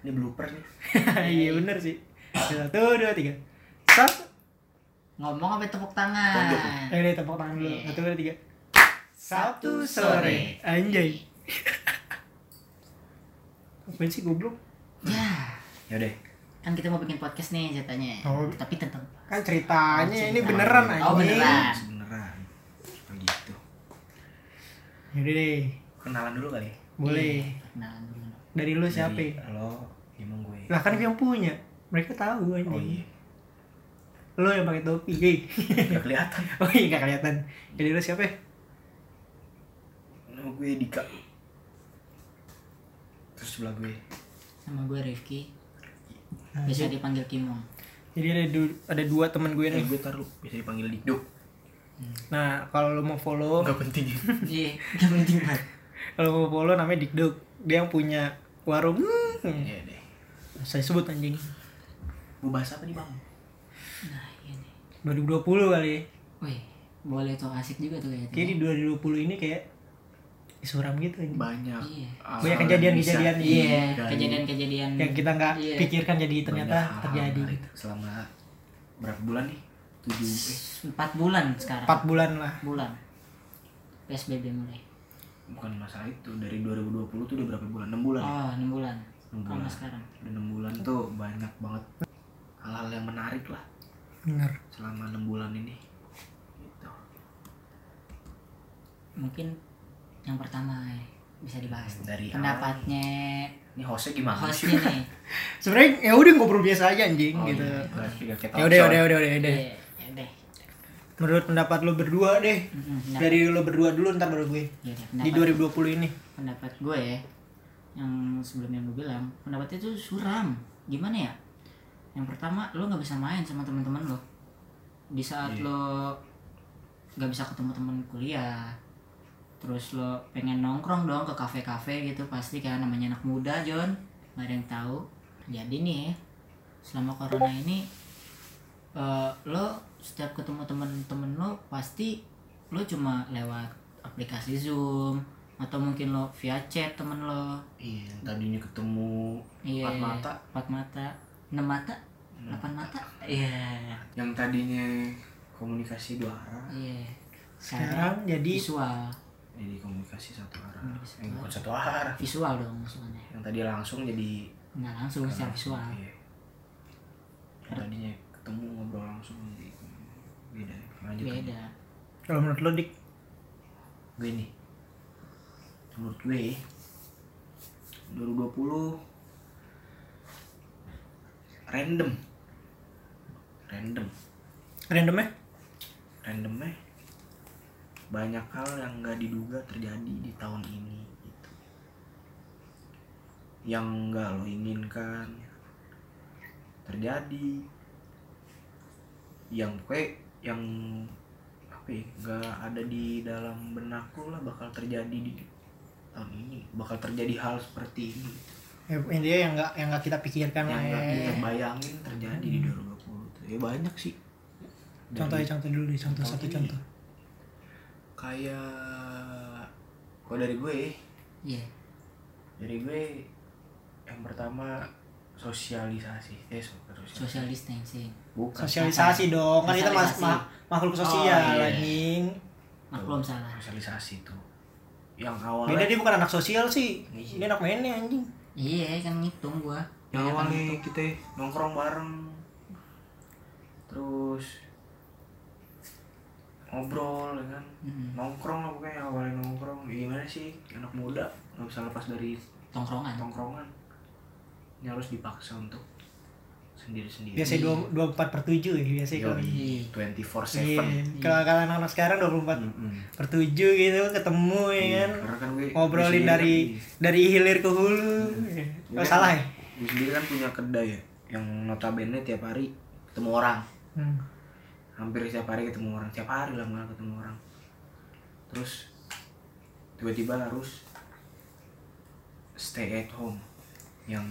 Ini blooper nih. iya bener sih satu dua tiga satu Ngomong apa tepuk tangan? eh deh tepuk tangan dulu Iya. satu dua tiga Sabtu sore anjay apa sih goblok Ya, Ya udah. kan kita mau bikin podcast nih ceritanya. Oh. Tapi tentang kan ceritanya Oh, ini beneran Oh, anjing beneran. Beneran. Begitu. Yaudah deh Kenalan dulu kali. boleh Kenalan dulu. Dari lu siapa Dari Lo, emang gue. lah kan yang punya mereka tahu anjing Oh iya. lu yang pakai topi Hei. Gak kelihatan. oh iya gak kelihatan jadi lu siapa Nama gue Dika. Terus sebelah gue. Sama gue Rifki. Nah, Bisa dipanggil Kimong. jadi ada du- ada dua teman gue Eh, nih gue taruh bisa dipanggil Dikduk. nah kalau lu mau follow Gak penting. Iya, gak penting banget. kalau mau follow namanya Dikduk dia yang punya warung hmm, Iya deh. saya sebut anjing Gue bahas apa nih bang? Nah, iya nih. 2020 kali Wih, boleh tuh asik juga tuh kayaknya. kayak di 2020 ini kayak suram gitu anjing. Banyak. Iya. hal Banyak kejadian-kejadian, bisa Iya, kejadian-kejadian yang kita nggak Iya. pikirkan jadi Banyak ternyata hal-hal terjadi menarik. Selama berapa bulan nih? Tujuh. Eh, empat bulan sekarang. empat bulan lah bulan. PSBB mulai. Bukan masalah itu. Dari 2020 tuh udah berapa bulan? 6 bulan. ya? Oh, enam bulan. Enam Sama bulan. sekarang. Udah 6 bulan tuh banyak banget hal-hal yang menarik lah bener selama 6 bulan ini. Gitu. Mungkin yang pertama eh, bisa dibahas. Dari Pendapatnya Ini hostnya gimana sih? hostnya nih. sebenarnya ya udah ngobrol biasa aja anjing Oh, gitu iya. Gak kita ya udah udah udah udah udah Iya, ya. Menurut pendapat lu berdua deh. Pendapat- dari lu berdua dulu ntar baru gue. Ya deh, di pendapat- 2020 ini. Pendapat gue ya yang sebelumnya gue bilang pendapatnya itu suram. Gimana ya? Yang pertama lo nggak bisa main sama teman-teman lo. Di saat Iya. lo nggak bisa ketemu teman kuliah terus lo pengen nongkrong dong ke kafe-kafe gitu pasti kan namanya anak muda John. Nggak ada yang tahu. Jadi nih ya, selama corona ini eh, lo setiap ketemu temen-temen lo pasti lo cuma lewat aplikasi zoom atau mungkin lo via chat temen lo. Iya, yang tadinya ketemu iya empat mata, empat mata. Enam mata? Delapan mata. iya. Yang tadinya komunikasi dua arah, iya. Sekarang jadi visual. Jadi komunikasi satu arah. Satu Eh, bukan satu arah. visual dong maksudnya. Yang tadi langsung jadi nggak langsung secara visual. Iya. Yang tadinya ketemu ngobrol langsung jadi beda. Lanjut beda. Kalau menurut lu dik? Gue nih. Menurut gue 2020 random. Random. Randomnya randomnya banyak hal yang nggak diduga terjadi di tahun ini gitu. Yang nggak lo inginkan terjadi. Yang kayak yang apa ya nggak ada di dalam benakku lah bakal terjadi di tahun ini. Bakal terjadi hal seperti ini. Ya, intinya yang nggak yang nggak kita pikirkan yang nggak ya. kita bayangin terjadi di 2020 tuh. Ya banyak sih. Contohnya Dari- contoh dulu deh contoh satu Contohnya contoh. Kayak kalau dari gue iya. dari gue yang pertama sosialisasi eh so- sosialisasi. Social distancing bukan. Sosialisasi dong kan kita mas Sosialisasi. ma- makhluk sosial Oh, iya. anjing. Maklum salah. sosialisasi tuh. Yang awalnya beda dia bukan anak sosial sih. Iya. dia anak mainnya anjing. Iya kan ngitung gua. Yang Iya kan awalnya ngitung. kita nongkrong bareng. Terus ngobrol ya kan? Mm-mm. nongkrong lah pokoknya awalnya nongkrong. Gimana sih anak muda? Nggak bisa lepas dari tongkrongan. tongkrongan ini harus dipaksa untuk sendiri sendiri biasanya dua dua empat per tujuh ya biasanya kalau Iya. twenty four Iya, seven kalau kalau anak-anak sekarang 24 per 7 gitu ketemu ya kan? karena kan gue ngobrolin dari kan- dari hilir ke hulu Gue oh, salah ya? gue sendiri kan punya kedai ya yang notabene tiap hari ketemu orang. Hmm. hampir setiap hari ketemu orang tiap hari lah malah ketemu orang. Terus tiba-tiba harus stay at home yang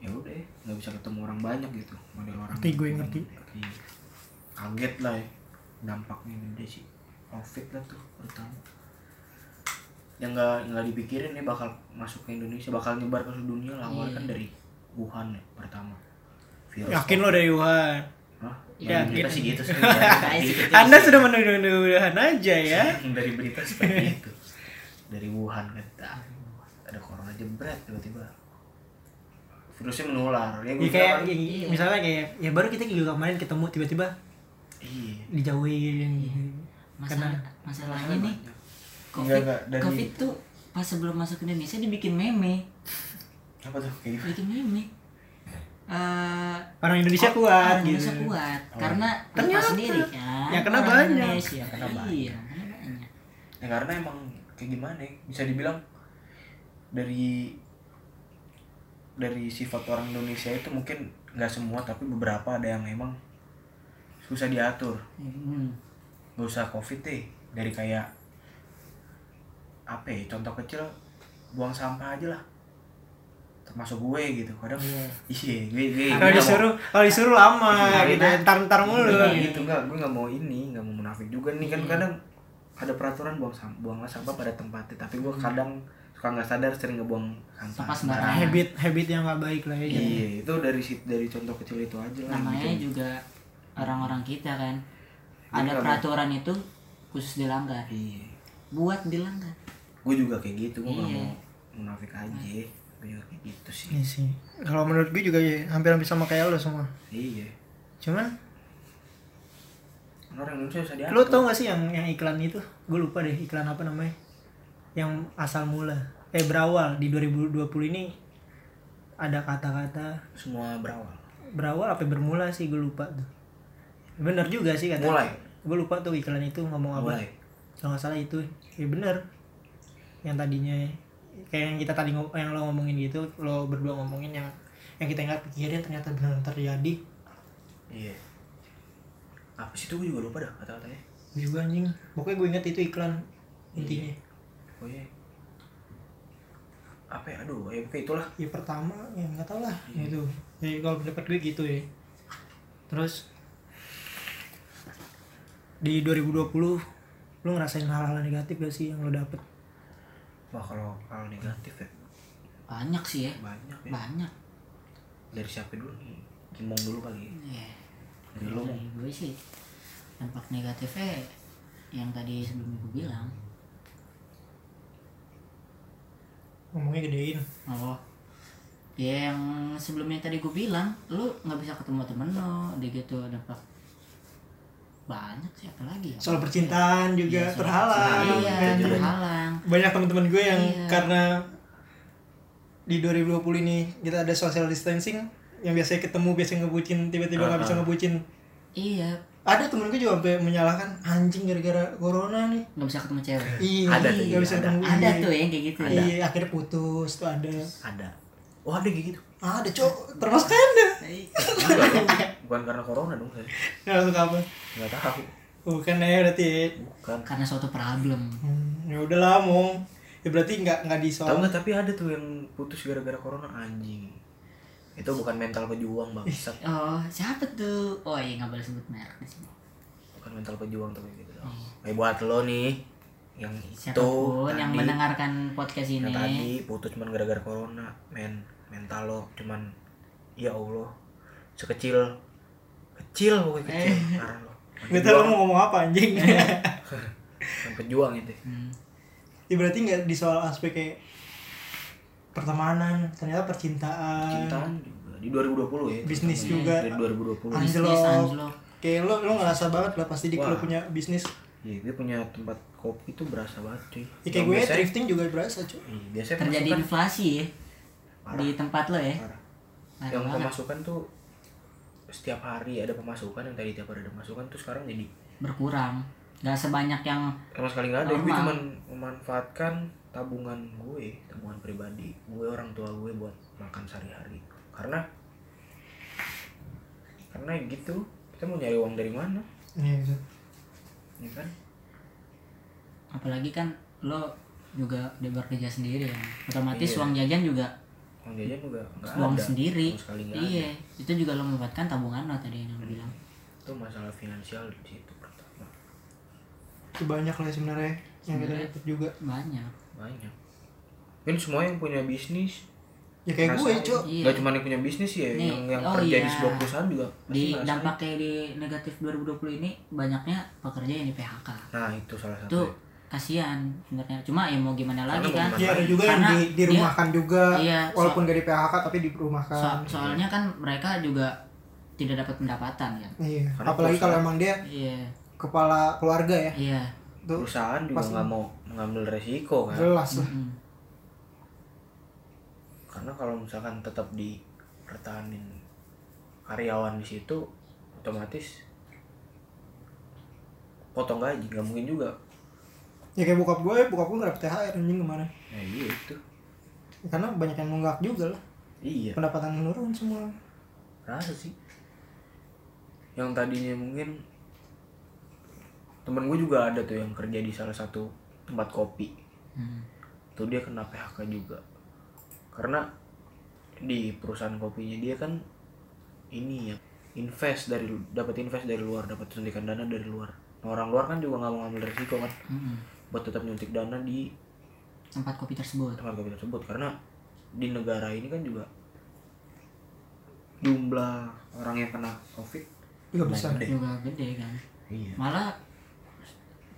ya udah ya, nggak bisa ketemu orang banyak gitu model orang Ngerti, gue ngerti. Iya. kaget lah ya dampaknya gede sih covid lah tuh pertama yang nggak nggak dipikirin nih bakal masuk ke Indonesia bakal nyebar ke seluruh dunia lah Iya. kan dari Wuhan ya, pertama virus Yakin lo dari Wuhan? Hah? Ya, Dari berita sih gitu sih Gitu. Anda sudah menuduh-nuduhan aja ya. dari berita seperti itu dari Wuhan kan ada corona jebret tiba-tiba virusnya menular ya, gua Ya kayak ya, misalnya kayak ya baru kita juga kemarin ketemu tiba-tiba iya dijauhin. Masalah, masalahnya nih. COVID, Enggak, enggak, dari- COVID tuh pas sebelum masuk ke Indonesia dibikin meme, apa tuh kayak gimana bikin meme. Eh, Orang Indonesia oh, kuat orang Indonesia gitu. kuat Oh. karena Ternyata. sendiri kan. Yang kena orang banyak. Indonesia. Kena banyak. Iya, kena banyak. ya karena emang kayak gimana ya bisa dibilang dari dari sifat orang Indonesia itu mungkin nggak semua tapi beberapa ada yang emang susah diatur Hmm. nggak usah covid deh dari kayak apa ya contoh kecil buang sampah aja lah termasuk gue gitu kadang Iya. iya gue gue Kalau disuruh kalau disuruh lama Iya, gitu, iya. ntar-ntar mulu. Iya, gitu nggak gue nggak mau ini nggak mau munafik juga nih kan kadang ada peraturan buang sampah buanglah sampah pada tempatnya tapi gue kadang suka nggak sadar sering ngebuang sampah sembarangan. Habit habit yang gak baik lah ya. iya itu dari dari contoh kecil itu aja lah namanya gitu. juga orang-orang kita kan Iya, ada nggak peraturan itu khusus dilanggar iya buat dilanggar gue juga kayak gitu gue nggak Iya. mau munafik aja gue juga kayak gitu sih Iya sih. Kalau menurut gue juga ya, hampir-hampir sama kayak lo semua. iya Cuman orang Indonesia bisa diatur lo tau gak sih yang yang iklan itu? Gue lupa deh iklan apa namanya. Yang asal mula. Eh berawal. Di 2020 ini ada kata-kata semua berawal. berawal apa bermula sih? Gue lupa tuh. Bener juga sih kata. Mulai. Gue lupa tuh iklan itu ngomong apa. mulai. Kalau nggak salah itu. Ya bener. Yang tadinya kayak yang kita tadi ngom- yang lo ngomongin gitu lo berdua ngomongin yang yang kita nggak pikirin ternyata benar terjadi. Iya. Apa sih itu? Gue juga lupa dah kata-katanya. Juga anjing. Pokoknya gue inget itu iklan intinya oh iya. Apa ya? Aduh ya kayak itulah. Ya pertama ya nggak tau lah itu ya kalau pendapat gue gitu ya. Terus di 2020 lu ngerasain hal-hal negatif gak sih yang lo dapet? Wah kalau hal negatif ya? Banyak sih ya. Banyak ya. Banyak. Dari siapa dulu? Nih Kimong dulu kali Iya. dari lo Dari gue sih dampak negatifnya yang tadi sebelum gue bilang ngomongnya gedein oh ya yang sebelumnya tadi gue bilang lu nggak bisa ketemu temen lo di gitu dampak banyak sih apa lagi ya soal percintaan juga Iya, soal terhalang percintaan, iya kan? terhalang banyak teman-teman gue yang Iya. karena di 2020 ini kita ada social distancing yang biasanya ketemu biasanya ngebucin tiba-tiba nggak bisa Ah. ngebucin iya ada temen gue juga sampai menyalahkan anjing gara-gara corona nih. Nggak bisa ketemu cewek. Iya Ada tuh, nggak iya, bisa ada. ketemu ada iya. tuh yang kayak gitu. Ya iya akhirnya putus tuh ada. Ada. Oh ada kayak gitu? Ah, ada cowok. Termasuk anda. Bukan karena corona dong saya. Nggak masuk apa? Nggak tahu. Bukan ya berarti. Bukan. Karena suatu problem. Hmm, ya udahlah mong. Ya berarti nggak nggak tahu disoal nggak tapi ada tuh yang putus gara-gara corona anjing itu bukan mental pejuang bangsat oh siapa tuh? Oh iya nggak boleh sebut merek di sini. Bukan mental pejuang tuh kayak gitu dong eh buat lo nih yang itu yang tadi, mendengarkan podcast yang ini. tadi putus cuman gara-gara corona men. Mental lo cuman ya allah sekecil. Kecil pokoknya kecil. Parah lo. Gak tau lo mau ngomong apa anjing? Bukan pejuang itu. Hmm. ya berarti nggak di soal aspek kayak pertemanan ternyata percintaan cintaan juga di 2020 ya Bisnis terutama. juga. dari 2020 Anjing. bisnis Anjlok. anjlok kayak lo lo ngerasa banget lah pasti di kalau punya bisnis Iya, dia punya tempat kopi tuh berasa banget cuy. ya, kayak gue biasanya- thrifting juga berasa cuy Iya, biasanya terjadi pemasukan- inflasi ya Parah. di tempat lo ya parah. Parah Yang banget. pemasukan tuh setiap hari ada pemasukan yang tadi tiap hari ada pemasukan tuh sekarang jadi berkurang nggak sebanyak yang sama sekali nggak ada. Gue cuman memanfaatkan tabungan gue, tabungan pribadi gue orang tua gue buat makan sehari-hari. Karena karena gitu kita mau nyari uang dari mana, iya gitu. ya kan? apalagi kan lo juga bekerja sendiri ya otomatis Iya. uang jajan juga Uang jajan juga nggak uang ada. sendiri iya ada. itu juga lo memanfaatkan tabungan lo tadi yang lo bilang Itu masalah finansial di situ pertama. itu banyak lah sebenarnya yang kita Sebenarnya. dapat juga banyak banyak. Ini semua yang punya bisnis. Ya kayak gue cok. Iya. Gak cuma yang punya bisnis ya, Nih, yang yang oh kerja iya. di sebuah perusahaan juga di dampaknya di negatif 2020 ini banyaknya pekerja yang di PHK Nah itu salah satu. itu kasihan sebenarnya. Cuma ya mau gimana lagi Karena kan? gimana? Iya ada juga yang Karena di, dirumahkan juga Iya, walaupun so- gak di PHK tapi dirumahkan So- soalnya kan mereka juga tidak dapat pendapatan kan? Iya Karena apalagi kalau emang dia iya. kepala keluarga ya. Iya tuh perusahaan juga nggak mau mengambil resiko kan. jelas lah. Karena kalau misalkan tetap dipertahanin karyawan di situ, otomatis potong gaji nggak mungkin juga. ya kayak bokap gue bokap gue nggak dapet THR anjing kemarin Ya iya itu. Ya, karena banyak yang nunggak juga lah Iya. pendapatan menurun semua Rasa sih. Yang tadinya mungkin temen gue juga ada tuh yang kerja di salah satu tempat kopi. Hmm. Tuh dia kena PHK juga. Karena di perusahaan kopinya dia kan ini ya invest dari dapat invest dari luar, dapat suntikan dana dari luar. Nah, orang luar kan juga nggak mau ngambil resiko kan Mm-mm. buat tetap nyuntik dana di tempat kopi tersebut tempat kopi tersebut karena di negara ini kan juga jumlah orang yang kena covid juga lumayan besar gede. juga gede kan Iya. malah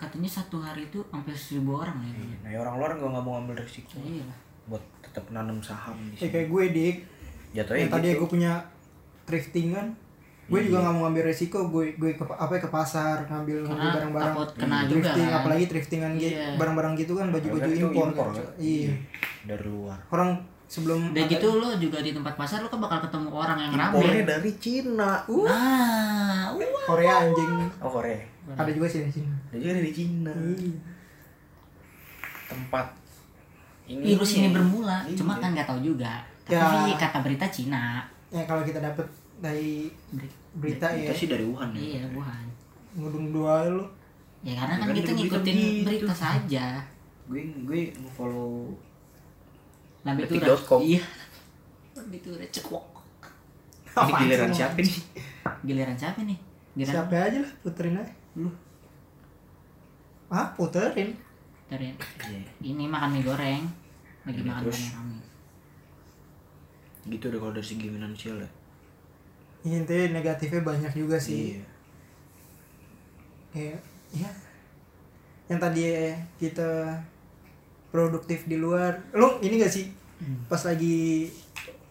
katanya satu hari itu hampir seribu orang ya Iya. Nah, ya orang luar nggak nggak mau ngambil resiko iya buat tetap nanam saham di ya sini. kayak gue dik Jatuhnya yang tadi gitu. gue punya thriftingan gue Iya. juga nggak mau ngambil resiko gue gue ke apa ya, ke pasar ngambil barang-barang kena juga thrifting kan apalagi thriftingan gitu Iya. barang-barang gitu kan baju-baju impor, impor, kan, kan? Cok. iya dari luar. orang sebelum udah ada- gitu lo juga di tempat pasar lo kan bakal ketemu orang yang Impornya rame dari Cina. nah uh. Korea anjing Oh Korea. Ada juga sih di sini. Dia juga dari Cina. Tempat ini virus ini bermula Iya. cuma kan nggak tahu juga. Ya. tapi kata berita Cina. Ya kalau kita dapat dari Beri- berita ya. Kita sih dari Wuhan ya. iya Wuhan. Ngudung dua lu. Ya karena kan Kan kita ngikutin gitu. berita saja. Gue gue follow Lambe itu Detik.com. iya. Itu udah cekok ini giliran siapa nih? giliran siapa nih? Giliran siapa aja lah puterin aja lu. Ah puterin dari Iya. ini makan mie goreng. Lagi Iya, makan terus? rame. Gitu deh kalau dari segi finansial ya. Ya, intinya negatifnya banyak juga sih. Iya. kayak ya yang tadi kita produktif di luar. Lu ini gak sih? Hmm. pas lagi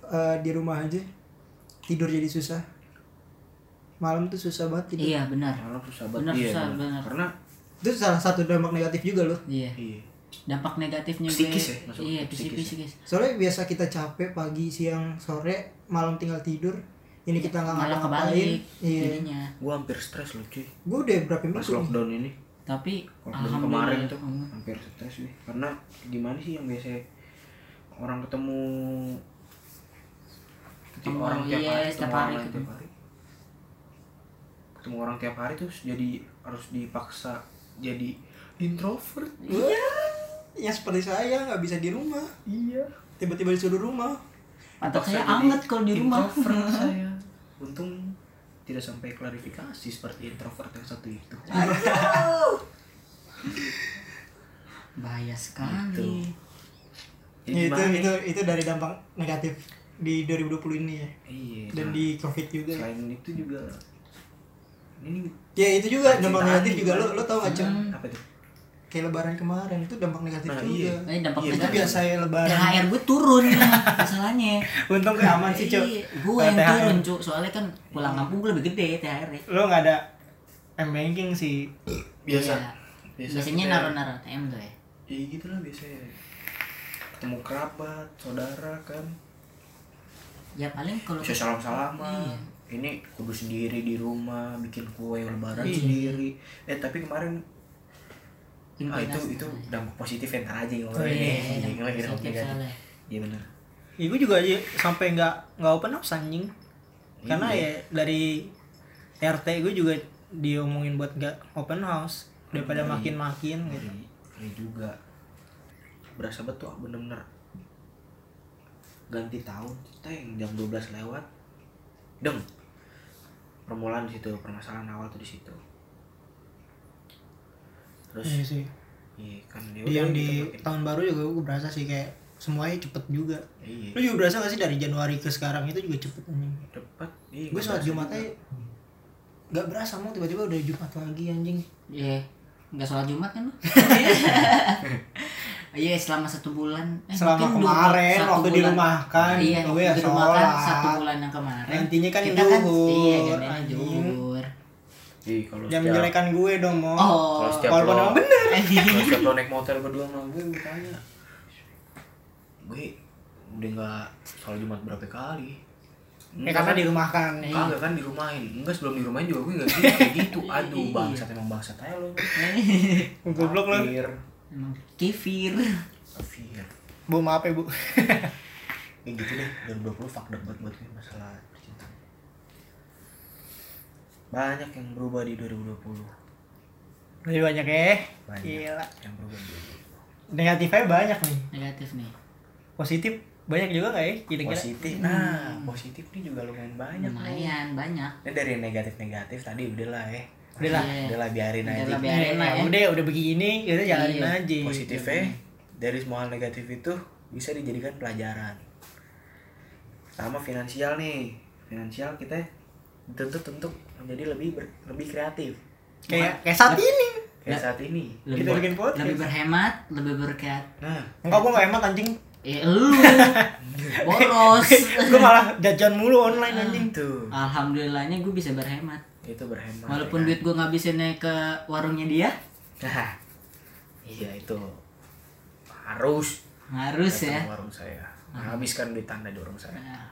eh, di rumah aja tidur jadi susah malam tuh susah banget tidur iya benar Malah susah banget. Benar, Iya, susah, benar. benar. Karena itu salah satu dampak negatif juga loh iya iya. dampak negatifnya Psikis gue- ya, masuk iya ke psikis psikis. psikis soalnya biasa kita capek pagi siang sore malam tinggal tidur ini kita nggak malah ngapa-ngapain kebalik iya jadinya Gue hampir stres loh cuy. gue udah berapa Pas minggu nih lockdown ini. tapi Lockdown kemarin tuh hampir stres nih. Karena gimana sih yang biasa orang ketemu Ketemu, orang tiap iya, hari, setiap ketemu orang hari lain ketemu. tiap hari. Ketemu orang tiap hari terus jadi harus dipaksa jadi introvert. iya yang seperti saya nggak bisa di rumah Iya. tiba-tiba disuruh rumah Dipaksa saya anget kalau di rumah introvert saya. Untung tidak sampai klarifikasi seperti introvert yang satu itu. bahaya Gitu. sekali Ya, itu gimana nih? itu itu dari dampak negatif di 2020 ini ya Iya. dan nah, di covid juga selain itu juga ini ya itu juga dampak negatif juga lo lo tau gak Cem? Hmm. apa tuh? kayak lebaran kemarin itu dampak negatif Nah, juga iya. Eh, dampak Iya, itu negatif. biasa ya lebaran THR gue turun masalahnya untung kayak aman sih cok Iya, gue yang THR. turun cu soalnya kan pulang kampung gue lebih gede THR -nya. lo nggak ada m banking sih Biasa. Iya. Biasa biasanya kita- naruh-naruh ATM tuh ya Ya gitu lah biasanya. Ketemu kerabat, saudara kan. ya paling kalau salam-salaman. Iya. Ini kudu sendiri di rumah, bikin kue lebaran Iya. sendiri. Eh tapi kemarin ah itu itu dampak positif ya, ntar aja Oh, ngomongin iya, ini. dampak Lagi dampak negatif. Iya benar. Ibu juga aja sampai nggak nggak open house anjing karena Iya. ya dari RT gue juga diomongin buat nggak open house daripada Iya. makin-makin gitu ngeri juga. Berasa betul bener-bener ganti tahun kita yang jam 12 lewat deng permulaan di situ permasalahan awal tuh di situ. Terus Iya sih. iya kan ya yang di makin- tahun baru juga gue berasa sih kayak semuanya cepet juga. Iya. Lu juga berasa gak sih dari Januari ke sekarang itu juga cepet anjing? Cepat iya gue sholat Jumat juga. aja. Gak berasa mau tiba-tiba udah Jumat lagi anjing. Iya, nggak sholat Jumat kan lu? Iya, selama satu bulan. Eh, selama dua- kemarin waktu bulan. dirumahkan Iya, gue waktu ya dirumahkan sholat satu bulan yang kemarin. Gantinya kan kita zuhur, iya, gantinya anjing. zuhur. iya kalau jangan setiap menjelekan gue dong mau Oh, kalau setiap walaupun lo emang bener kalau setiap lo naik motor berdua sama gue gue tanya gue udah nggak sholat Jumat berapa kali ya karena dirumahkan Iya. Kagak kan di rumahin Enggak sebelum di rumahin juga gue gak gitu Kayak gitu Aduh Iya. bangsat emang bangsat aja lo goblok lo Emang. Kefir. Kafir bu maaf ya bu. Kayak gitu deh 2020 fucked up buat buat gue masalah percintaan. Banyak yang berubah di 2020 lebih banyak ya? Banyak gila. yang berubah di 2020 negatifnya banyak nih. Negatif nih. positif banyak juga gak ya kira-kira? Positif. Nah positif nih juga lumayan banyak nih. Lumayan banyak. Ini dari yang negatif-negatif tadi udah lah ya Udah lah. Iya. Udah lah biarin Udah aja lah, biarin lah Eh, ya. udah udah begini kita jalanin Iya. aja positifnya dari semua hal negatif itu bisa dijadikan pelajaran sama finansial nih finansial kita dituntut untuk menjadi lebih ber- lebih kreatif kayak kayak saat ini kayak saat ini Lebih, Kita bikin podcast. lebih berhemat, lebih berkat. nah enggak gua gak hemat anjing Eh, lu boros. gua malah jajan mulu online anjing itu Alhamdulillahnya gue bisa berhemat. Itu berhemat Walaupun ya duit gue ngabisinnya ke warungnya dia, kan? nah iya itu. Harus. Harus ya. ke warung saya. Habiskan duit anda di warung saya. Nah.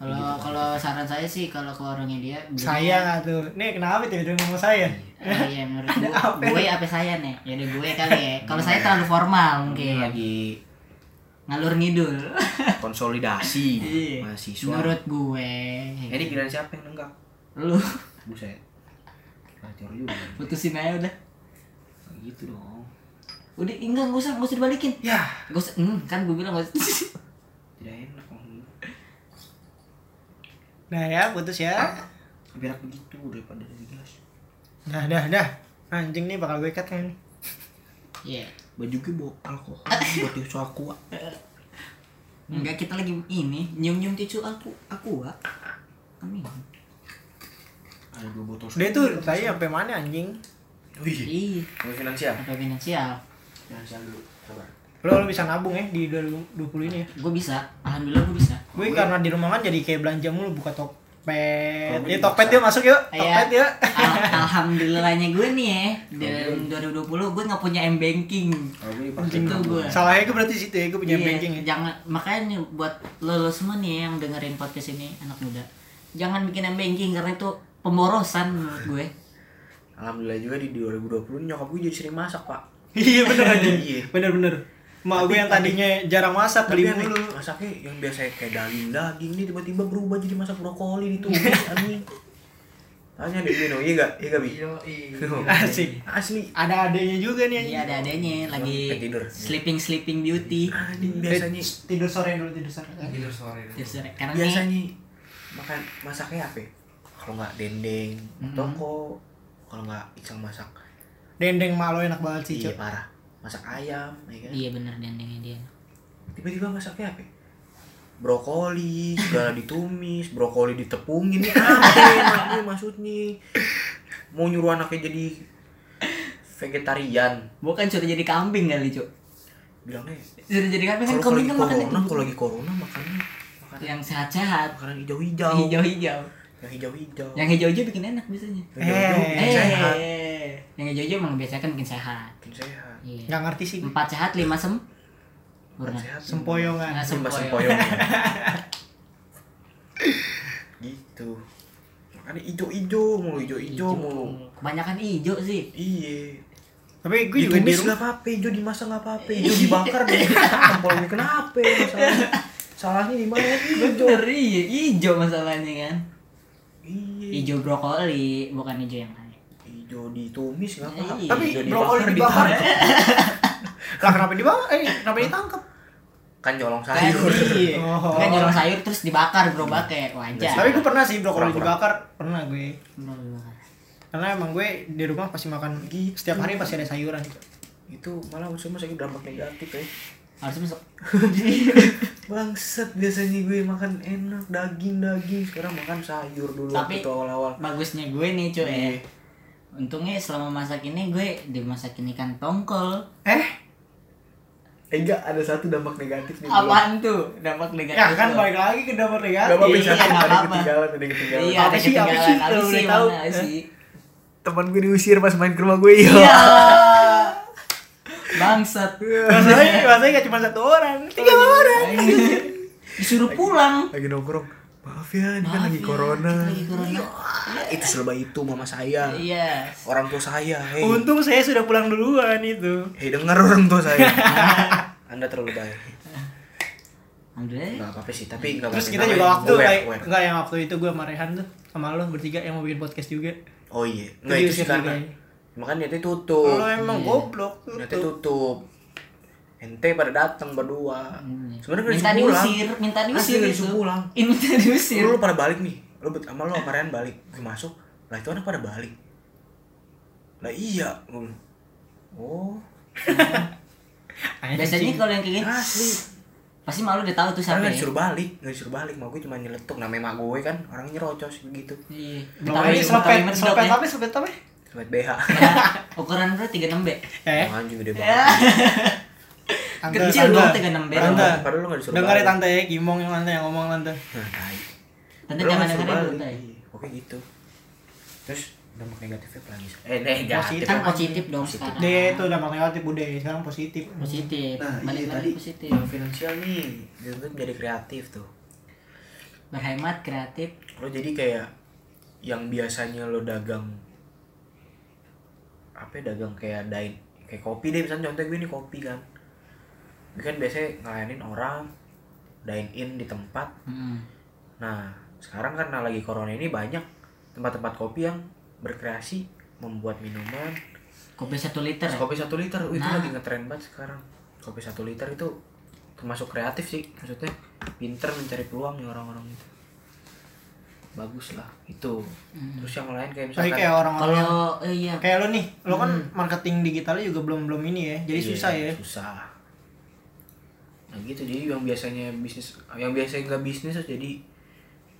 Kalau kalau saran saya sih kalau ke warungnya dia saya nggak tuh. Nih kenapa tiba-tiba ngomong saya? Eh, iya menurut gue gue apa? saya nih? Jadi gue kali ya. Kalau saya terlalu formal mungkin. lagi ngalur ngidul. konsolidasi Iya. mahasiswa. Menurut gue ini pilihan siapa yang nenggak lu. Buset. Bacor juga. Putusin aja udah. Kayak gitu dong. Udah enggak nggak usah nggak usah dibalikin. Ya. Nggak usah hmm, kan gue bilang nggak usah. Tidak enak gitu. nah ya putus ya. Biar begitu daripada dari gas dah dah dah. Anjing nih bakal gue cut kan? Iya. baju gue bawa alkohol buat tisu aku. Enggak kita lagi ini nyium nyium tisu aku aku ah amin ada dua botol dia tuh saya sampai mana anjing? Wih. Iya mau finansial. Apa finansial. Finansial dulu sabar. Lo, lo bisa nabung ya di 2020 ini ya? Gue bisa. Alhamdulillah gue bisa. Gue karena di rumah kan jadi kayak belanja mulu buka tokpet Kalau gue ya bisa. yuk masuk yuk. Iya. tokpet yuk. Al- alhamdulillahnya gue nih ya. Dalam 2020 gue nggak punya m banking. Kalau gue salahnya gue berarti situ ya gue punya Iya, banking ya. jangan makanya nih buat lo, lo semua nih yang dengerin podcast ini anak muda. Jangan bikin m banking karena itu pemborosan menurut gue. Alhamdulillah juga di 2020 nyokap gue jadi sering masak pak. Iya bener aja Iya. bener bener. Mak gue yang tadinya jarang masak tapi beli yang mulu. masaknya yang biasa kayak daging daging nih tiba-tiba berubah jadi masak brokoli ditumis anjing. Tanya deh Bino iya gak iya gak bi? Asik. Asli. Ada adanya juga nih Iya ada adanya lagi tidur. sleeping sleeping beauty. Anjing biasanya. Tidur sore dulu tidur sore. Tidur sore Terus, karena nih biasanya makan masaknya apa ya? Kalau nggak dendeng toko. Kalau nggak icang masak. Dendeng mak lo enak banget sih iya cok. parah. Masak ayam ya kan? Iya bener dendengnya dia. Tiba-tiba masaknya apa? Ya? brokoli segala ditumis brokoli ditepungin. Ini apa enaknya maksudnya mau nyuruh anaknya jadi vegetarian. Bukan sudah jadi kambing kali cuk bilangnya sudah jadi kambing kan kalau kambing lagi kan makan corona kalau lagi corona makannya makanan yang sehat-sehat. makanan hijau-hijau. Hijau-hijau yang hijau-hijau. Yang hijau-hijau bikin enak biasanya. Hijau-hijau Eh. bikin sehat. Eh, yang hijau-hijau emang biasanya kan bikin sehat. Bikin sehat. Iya. Nggak ngerti sih. Empat sehat lima sem sempoyongan Nah, Sembah sempoyong. sempoyong. Gitu. Makanya hijau-hijau mulu hijau-hijau mulu. Kebanyakan hijau sih. Iya. Tapi gue juga di rumah nggak apa-apa hijau dimasak nggak apa-apa hijau dibakar deh Tempolnya kenapa masalahnya. Salahnya di mana? Hijau. bener iya hijau masalahnya kan iya. Hijau brokoli bukan hijau yang lain. Hijau ditumis nggak apa-apa. Iya. tapi Hijau brokoli dibakar lah kenapa dibakar? Eh kenapa ditangkap kan nyolong kan sayur. Iya Oh. kan nyolong sayur terus dibakar gerobaknya wajar. Tapi gue pernah sih brokoli dibakar. Pernah gue. Dibakar. karena emang gue di rumah pasti makan setiap hari pasti ada sayuran. Itu malah cuma saya dampak negatif ya harus masuk Bangsat biasanya gue makan enak daging daging sekarang makan sayur dulu Tapi- waktu itu awal-awal. bagusnya gue nih cuy ya Iya. untungnya selama masak ini gue dimasakin ikan tongkol eh Eh enggak ada satu dampak negatif nih. apaan tuh dampak negatif ya kan balik lagi ke dapur Gak negatif apa-apa Iya, satu nggak ada ketinggalan ada ketinggalan. iya Apa ada sih, apa sih? apa Kalau sih boleh tahu. mana sih Teman gue diusir pas main ke rumah gue iya iya. bangsat. Masalahnya masalahnya gak cuma satu orang tiga orang. Disuruh pulang. Lagi nongkrong. Maaf ya, ini kan Maaf lagi ya, corona. lagi corona. Itu selebay itu mama saya. iya Orang tua saya. Hei, untung saya sudah pulang duluan itu. Hei dengar orang tua saya. Anda terlalu baik. alhamdulillah Enggak apa-apa sih, tapi enggak terus kita juga waktu kayak enggak yang waktu itu gue sama Rehan tuh sama lo bertiga yang mau bikin podcast juga. Oh iya. Enggak Itu sih karena Makanya niatnya tutup. lo emang Iya. goblok Niatnya tutup tutup. Ente pada datang berdua. Sebenarnya nggak minta disuruh pulang. diusir minta Asli diusir itu disuruh pulang. ini minta diusir Lu, lu pada balik nih. Lu sama lu sama Ryan balik. Gue masuk. Lah itu anak pada balik. Lah iya. Oh, biasanya kalau yang kayak gini asli. pasti malu udah tahu tuh siapa nggak ya disuruh balik, nggak disuruh balik. Mau gue cuma nyeletuk. Namanya mak gue kan orangnya nyerocos begitu. iya Tapi selepet selepet ya. apa selepet apa Sobat BH. Ya, ukuran berapa tiga enam b eh Oh, anjing gede Ya. banget. tante, Kecil tante. dong, 36 bed. tante Padahal lu nggak disuruh dengar ya tante ya Kimong yang tante yang ngomong tante. Tante Lu jangan dengerin. Iya, Oke gitu. Terus dampak negatifnya apa lagi? Eh, negatif. Positif. kan positif dong Positif. sekarang dia itu dampak negatif udah sekarang positif positif Nah, balik iya, tadi positif yang finansial nih, dituntut menjadi kreatif tuh. berhemat kreatif Lo jadi kayak yang biasanya lo dagang apa ya, dagang kayak dain kayak kopi deh misalnya contoh gue nih kopi kan gue kan biasanya ngelayanin orang dine in di tempat hmm. nah sekarang karena lagi corona ini banyak tempat-tempat kopi yang berkreasi membuat minuman kopi satu liter ya? kopi satu liter Wih, itu Nah. lagi ngetren banget sekarang kopi satu liter itu termasuk kreatif sih maksudnya pinter mencari peluang nih orang-orang itu bagus lah itu Hmm. terus yang lain kayak misalkan kayak orang-orang yang kalau eh, iya kayak lo nih lo kan marketing digitalnya juga belum belum ini ya jadi Iya, susah ya susah nah gitu jadi yang biasanya bisnis yang biasanya nggak bisnis jadi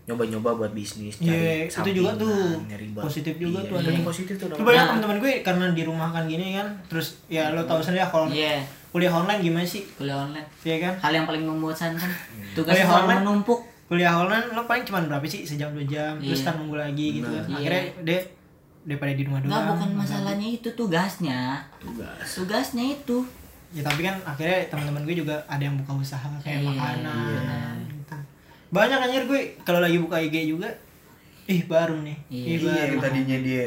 nyoba-nyoba buat bisnis Iya, cari itu juga tuh. nyari buat- Positif juga Iya, tuh ada. positif tuh namanya. banyak teman-teman gue karena di rumah kan gini kan terus ya lo tahu sendiri ya kalau iya kuliah online gimana sih kuliah online Iya kan hal yang paling membosankan Hmm. tugasnya Kuliah online. menumpuk kuliah online lo paling cuma berapa sih sejam dua jam terus Iya. kan nunggu lagi gitu kan Iya. akhirnya dia daripada di rumah doang Enggak bukan masalahnya itu tugasnya tugas tugasnya itu ya tapi kan akhirnya teman-teman gue juga ada yang buka usaha kayak Iya, makanan gitu. banyak anjir gue kalau lagi buka IG juga ih baru nih Iya. ih iya baru yang tadinya dia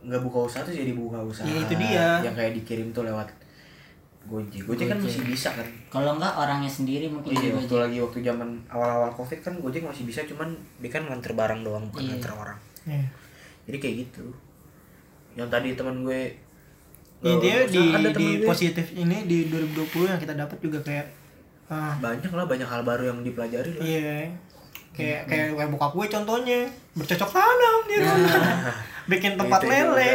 nggak buka usaha tuh jadi buka usaha Iya, itu dia. yang kayak dikirim tuh lewat Gojek. Gojek kan masih bisa kan? Kalau enggak orangnya sendiri mungkin iya waktu lagi waktu zaman awal-awal covid kan Gojek masih bisa cuman dia kan nganter barang doang bukan Iya. nganter orang. Iya. jadi kayak gitu. Yang tadi teman gue Intinya eh, di ada di gue. positif ini di 2020 yang kita dapat juga kayak ah. Banyak lah banyak hal baru yang dipelajari lah. Iya kayak kayak kayak bokap gue contohnya bercocok tanam di rumah bikin tempat Itu lele.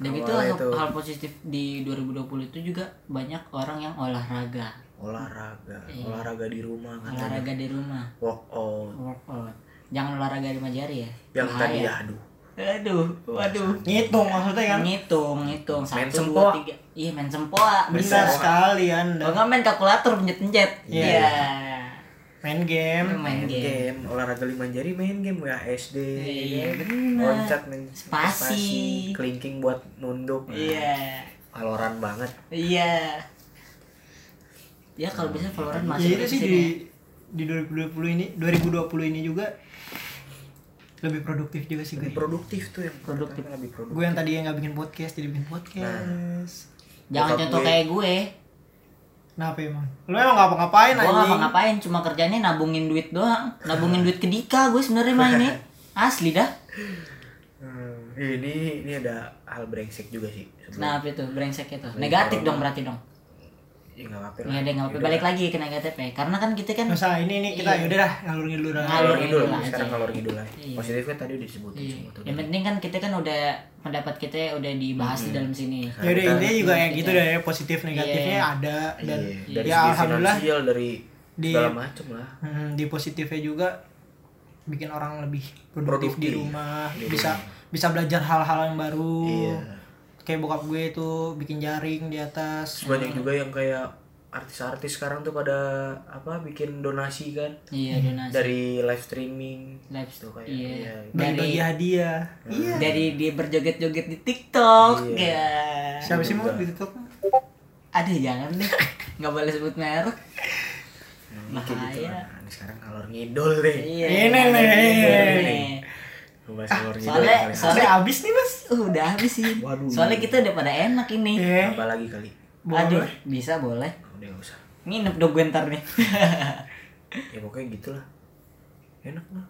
Dan itu Awalnya hal, tuh hal positif di 2020 itu juga banyak orang yang olahraga. Olahraga. Iya. olahraga di rumah kan olahraga di rumah. Workout. Workout. Jangan olahraga di Majari ya. Yang tadi Bahaya. aduh. Aduh waduh. Ngitung maksudnya kan? Ngitung ngitung. Main satu sempoa. dua tiga. Iya main sempoa. Bisa bisa. sekali anda. Kalau nggak main kalkulator pencet pencet Iya. iya main game. Main main game. game. Olahraga lima jari main game. Ya SD Iya, bener. loncat main Spasi. kelingking buat nunduk. Iya. Valorant banget. Iya. Ya kalau bisa Valorant masuk ya itu sih di di 2020 ini 2020 ini juga lebih produktif juga sih gue lebih produktif tuh yang Produktif. lebih produktif. Gue yang tadi yang nggak bikin podcast jadi bikin podcast. Jangan Bokap contoh gue. kayak gue kenapa emang? Lu emang nggak apa-ngapain gue anjing. ngapa ngapain cuma kerjanya nabungin duit doang. Nabungin duit ke Dika gue sebenarnya mah ini asli dah. Hmm, ini ini ada hal brengsek juga sih sebelum nah apa itu? Brengsek itu? Negatif dong berarti dong ya nggak apa-apa ya deh nggak apa balik lagi ke KTP karena kan kita kan Masa ini ini kita Iya. yaudah dah ngalur ngidul dah. Ngalur ngidul sekarang ngalor ngidul aja Iya. positifnya tadi udah disebutin Iya. semua tuh yang penting kan kita kan udah pendapat kita udah dibahas di dalam sini. Ya udah intinya juga kayak gitu deh ya positif negatifnya Iya. ada dan Iya, dari ya segi alhamdulillah finansial dari di- segala macem lah. Hmm, di positifnya juga bikin orang lebih produktif, di Produktif. rumah Di bisa bisa belajar hal-hal yang baru. Iya kayak bokap gue itu bikin jaring di atas. Banyak juga yang kayak artis-artis sekarang tuh pada apa bikin donasi kan? Iya donasi. Dari live streaming. Live tuh kayak. iya. iya. bagi-bagi dari hadiah. Iya. Dari dia berjoget-joget di TikTok Iya. ya. Siapa sih mau di TikTok? Ada jangan deh. Nggak boleh sebut merek. Nah, gitu Bahaya. lah. Nah, sekarang ngalor ngidol deh. Iya. Ini nih. Bahas Soalnya- soalnya- Soalnya abis nih mas. Uh, udah habis sih. Waduh. soalnya kita udah pada enak ini. Iya. apa lagi kali? Boleh. aduh bisa boleh. Udah gak usah. Nginep dong gue ntar nih. Ya pokoknya gitulah. Enak lah.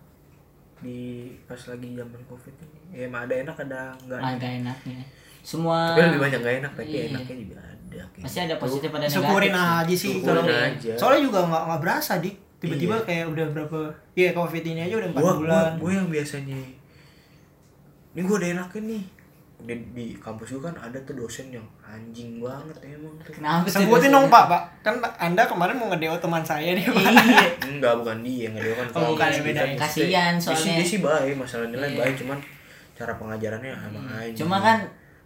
Di pas lagi zaman covid ini. Ya emang ada enak ada enggak agak enaknya. Semua tapi lebih banyak gak enak tapi Iya. enaknya juga ada kayak pasti ada positif ada negatif syukurin aja sih Syukurin kalau aja. soalnya juga nggak nggak berasa dik. Tiba-tiba Iya. kayak udah berapa ya covid ini aja udah empat gua, bulan. gua, gua yang biasanya ini gua udah enakan nih. Di, di kampus gua kan ada tuh dosen yang anjing banget emang tuh. Kenapa sih sebutin dosen? dong pak. Pak kan anda kemarin mau ngedeo teman saya nih pak. Iya. Enggak bukan dia enggak dia kan. Oh, bukan, kampus, ya, beda. dia ya. kan- Kasian dia sih- soalnya. dia sih baik masalah nilai Iya. baik cuman cara pengajarannya emang anjing. Cuma kan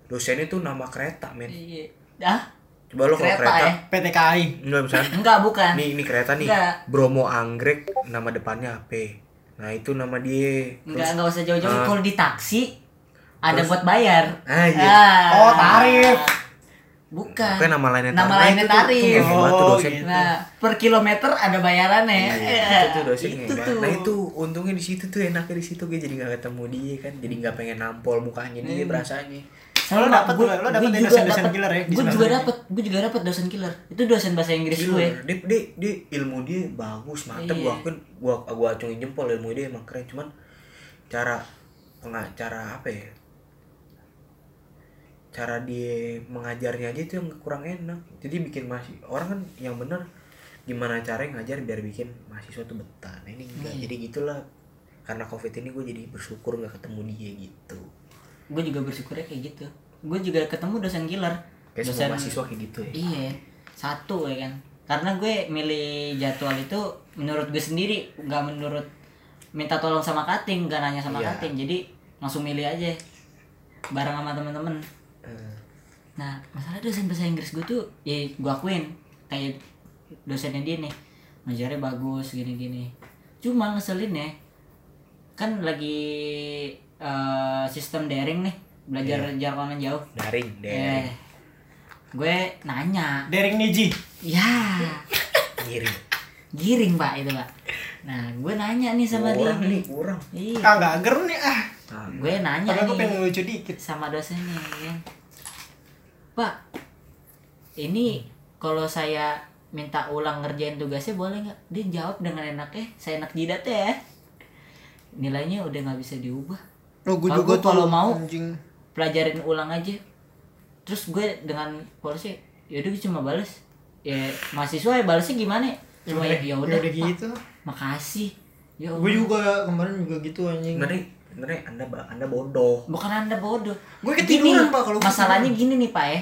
dosennya tuh nama kereta men. Iya. Ah coba lo kalau kereta, kereta, ya? PT KAI enggak misalnya. Enggak bukan. Nih ini kereta nih. Enggak. Bromo Anggrek nama depannya apa nah itu nama dia enggak enggak usah jauh-jauh Ah. kalau di taksi ada Terus- buat bayar Ah, iya. Ah. Oh, tarif. bukan Pokoknya nama lainnya nama tarif. lainnya Nah, itu tuh- tarif tuh tuh Oh, dosen. gitu. nah per kilometer ada bayarannya Iya, Iya, itu tuh dosen itu tuh Nah itu untungnya di situ tuh enaknya di situ gue jadi nggak ketemu dia kan, jadi nggak pengen nampol mukanya dia Hmm. Berasanya. Lo dapet tuh, lo dapet ya dosen-dosen killer ya gue juga dapet gue juga dapet dosen killer itu dosen bahasa Inggris gue Dia, dia, dia, ilmu dia bagus, mantep. Iya. Gua akuin, gua gua acungin jempol ilmu dia emang keren. Cuman cara penga- cara apa ya? Cara dia mengajarnya aja itu yang kurang enak. Jadi bikin masih orang kan yang bener gimana caranya ngajar biar bikin mahasiswa tuh betah. Nah ini enggak. Iya. Jadi gitulah. Karena covid ini gue jadi bersyukur nggak ketemu dia gitu. Gue juga bersyukurnya kayak gitu. Gue juga ketemu dosen killer. Kayak dosen semua mahasiswa kayak gitu ya. iya satu ya kan. Karena gue milih jadwal itu menurut gue sendiri nggak menurut minta tolong sama kating nggak nanya sama Iya. kating. Jadi langsung milih aja bareng sama temen-temen. Eh, nah masalah dosen bahasa Inggris gue tuh ya gue akuin kayak dosennya dia nih ngajarnya bagus gini-gini. Cuma ngeselin ya kan lagi eh, sistem daring nih belajar jarak online jauh. Daring, eh daring. gue nanya. Derek Niji. Ya Ngirim. giring pak itu pak. Nah gue nanya nih sama dia. Kurang nih kurang. iya. Ah nggak ager nih ah. Nah, gue nanya padahal gue nih pengen lucu dikit. sama dosennya ya. Pak ini kalau saya minta ulang ngerjain tugasnya boleh nggak? Dia jawab dengan enaknya saya enak jidat ya. Nilainya udah nggak bisa diubah lo gue Kalau juga tuh kalau mau- anjing. pelajarin ulang aja. Terus gue dengan polisi yaudah gue cuma bales. Ya mahasiswa ya balesnya gimana cuma ya ya udah udah gitu. makasih. Ya gue juga kemarin juga gitu anjing. Sebenarnya sebenarnya anda anda bodoh. bukan anda bodoh. Gue ketiduran, Gini, Pak, kalau masalahnya gini nih pak ya.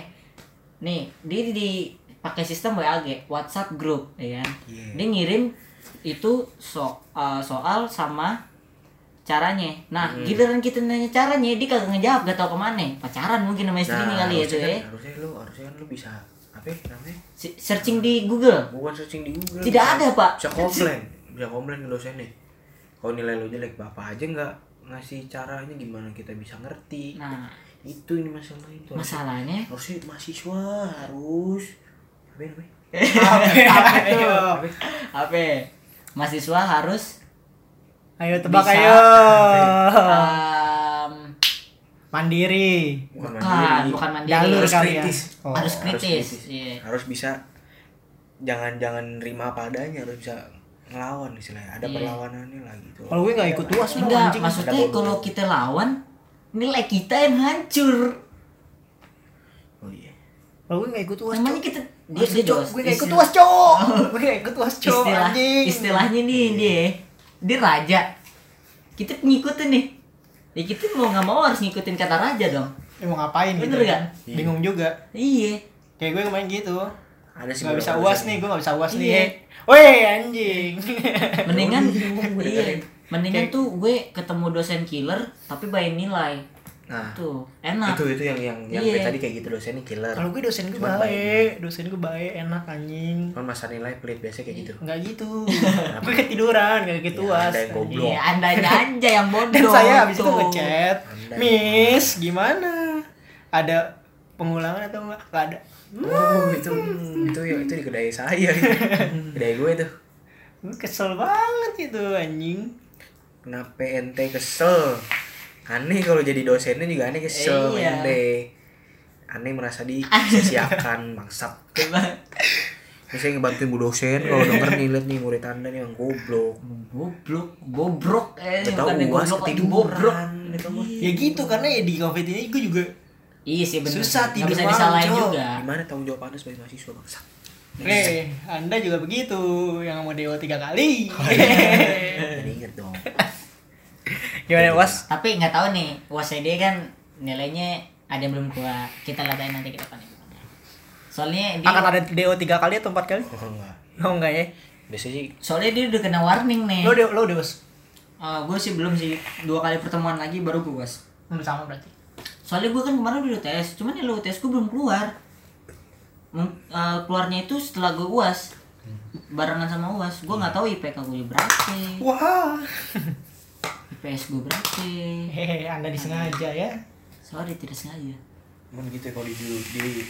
Nih dia di pakai sistem WAG WhatsApp group ya kan? Iya. dia ngirim itu so, uh, soal sama caranya nah Hmm. giliran kita nanya caranya dia kagak ngejawab gak tau ke mana pacaran mungkin sama istrinya kali ya tuh ya kan, harusnya lu harusnya kan lu bisa apa ya namanya? Searching di Google Bukan searching di Google. Tidak bisa- ada, Pak. Bisa komplain, bisa komplain ke dosennya. Kalau nilai lu jelek, bapak aja nggak ngasih caranya gimana kita bisa ngerti. nah Itu ini masalah itu. Masalahnya harusnya mahasiswa harus apa ya apa Ayo. apa mahasiswa harus ayo tebak Bisa. ayo. Um, mandiri. Bukan, bukan mandiri. bukan mandiri. Jalur harus kali ya. kritis. Oh. harus Harus kritis kritis. iya. Harus bisa jangan jangan nerima apa adanya harus bisa ngelawan istilahnya. Ada Iya. perlawanannya lah gitu. Kalau gue nggak ikut uas lo enggak anjing. maksudnya kalau kita lawan nilai kita yang hancur. Oh iya. Kalau gue nggak ikut uas namanya kita dia dia gue gak ikut tuas cok. Gue gak ikut tuas cok istilah anjing. istilahnya nih dia dia raja. Kita ngikutin nih. Ya kita mau nggak mau harus ngikutin kata raja dong. Eh, mau ngapain Bener gitu gak? bingung juga. Iya. Kayak gue kemarin gitu. Ada sih Gak bisa uas nih, gue gak bisa uas nih. Iya. Weh anjing. Mendingan iya. Mendingan Kayak- tuh gue ketemu dosen killer tapi bayar nilai nah tuh enak. itu itu yang yang yang kayak tadi kayak gitu dosennya killer. Kalau gue dosen gue Cuman baik, dosen gue baik, enak anjing. Kan masa nilai pelit biasa kayak gitu. Enggak gitu. Gue ketiduran, gak gitu Ya, ada yang goblok. iya andanya aja yang bodoh Dan saya habis itu tuh. ngechat Anda. Miss, gimana? Ada pengulangan atau enggak? Gak ada. Oh itu itu ya itu di kedai saya. Gitu. kedai gue tuh. Gue kesel banget itu anjing. Kenapa ente kesel aneh kalau jadi dosennya juga aneh kesel Iya. ente aneh merasa disiapkan mangsat Biasanya ngebantuin bu dosen kalau denger nih liat nih murid anda nih yang goblok. Goblok bobrok eh Gak tau bukan uas goblok. lagi bobrok gitu. Mah. Ya gitu, karena ya di covid ini gue juga iya sih bener Susah tidur bisa disalahin juga. Gimana tanggung jawab anda sebagai mahasiswa bangsat Eh, anda juga begitu Yang mau dewa tiga kali. Jadi inget dong Gimana was? tapi nggak tahu nih uasnya dia kan nilainya ada yang belum keluar kita lihat aja nanti ke depannya. Soalnya dia Akan ada DO tiga kali atau empat kali? Oh enggak. Oh enggak ya? Biasanya sih soalnya dia udah kena warning nih. Lo udah, lo udah was? gue sih belum sih. Dua kali pertemuan lagi baru gue was Udah sama berarti. Soalnya gue kan kemarin udah tes cuman yang lo tes gue belum keluar. Eh, keluarnya itu setelah gue uas barengan sama uas gue nggak tahu IPK gue berapa. Wah IPS gue berapa Hehe, anda disengaja ya? Sorry tidak sengaja. Emang gitu ya kalau di, di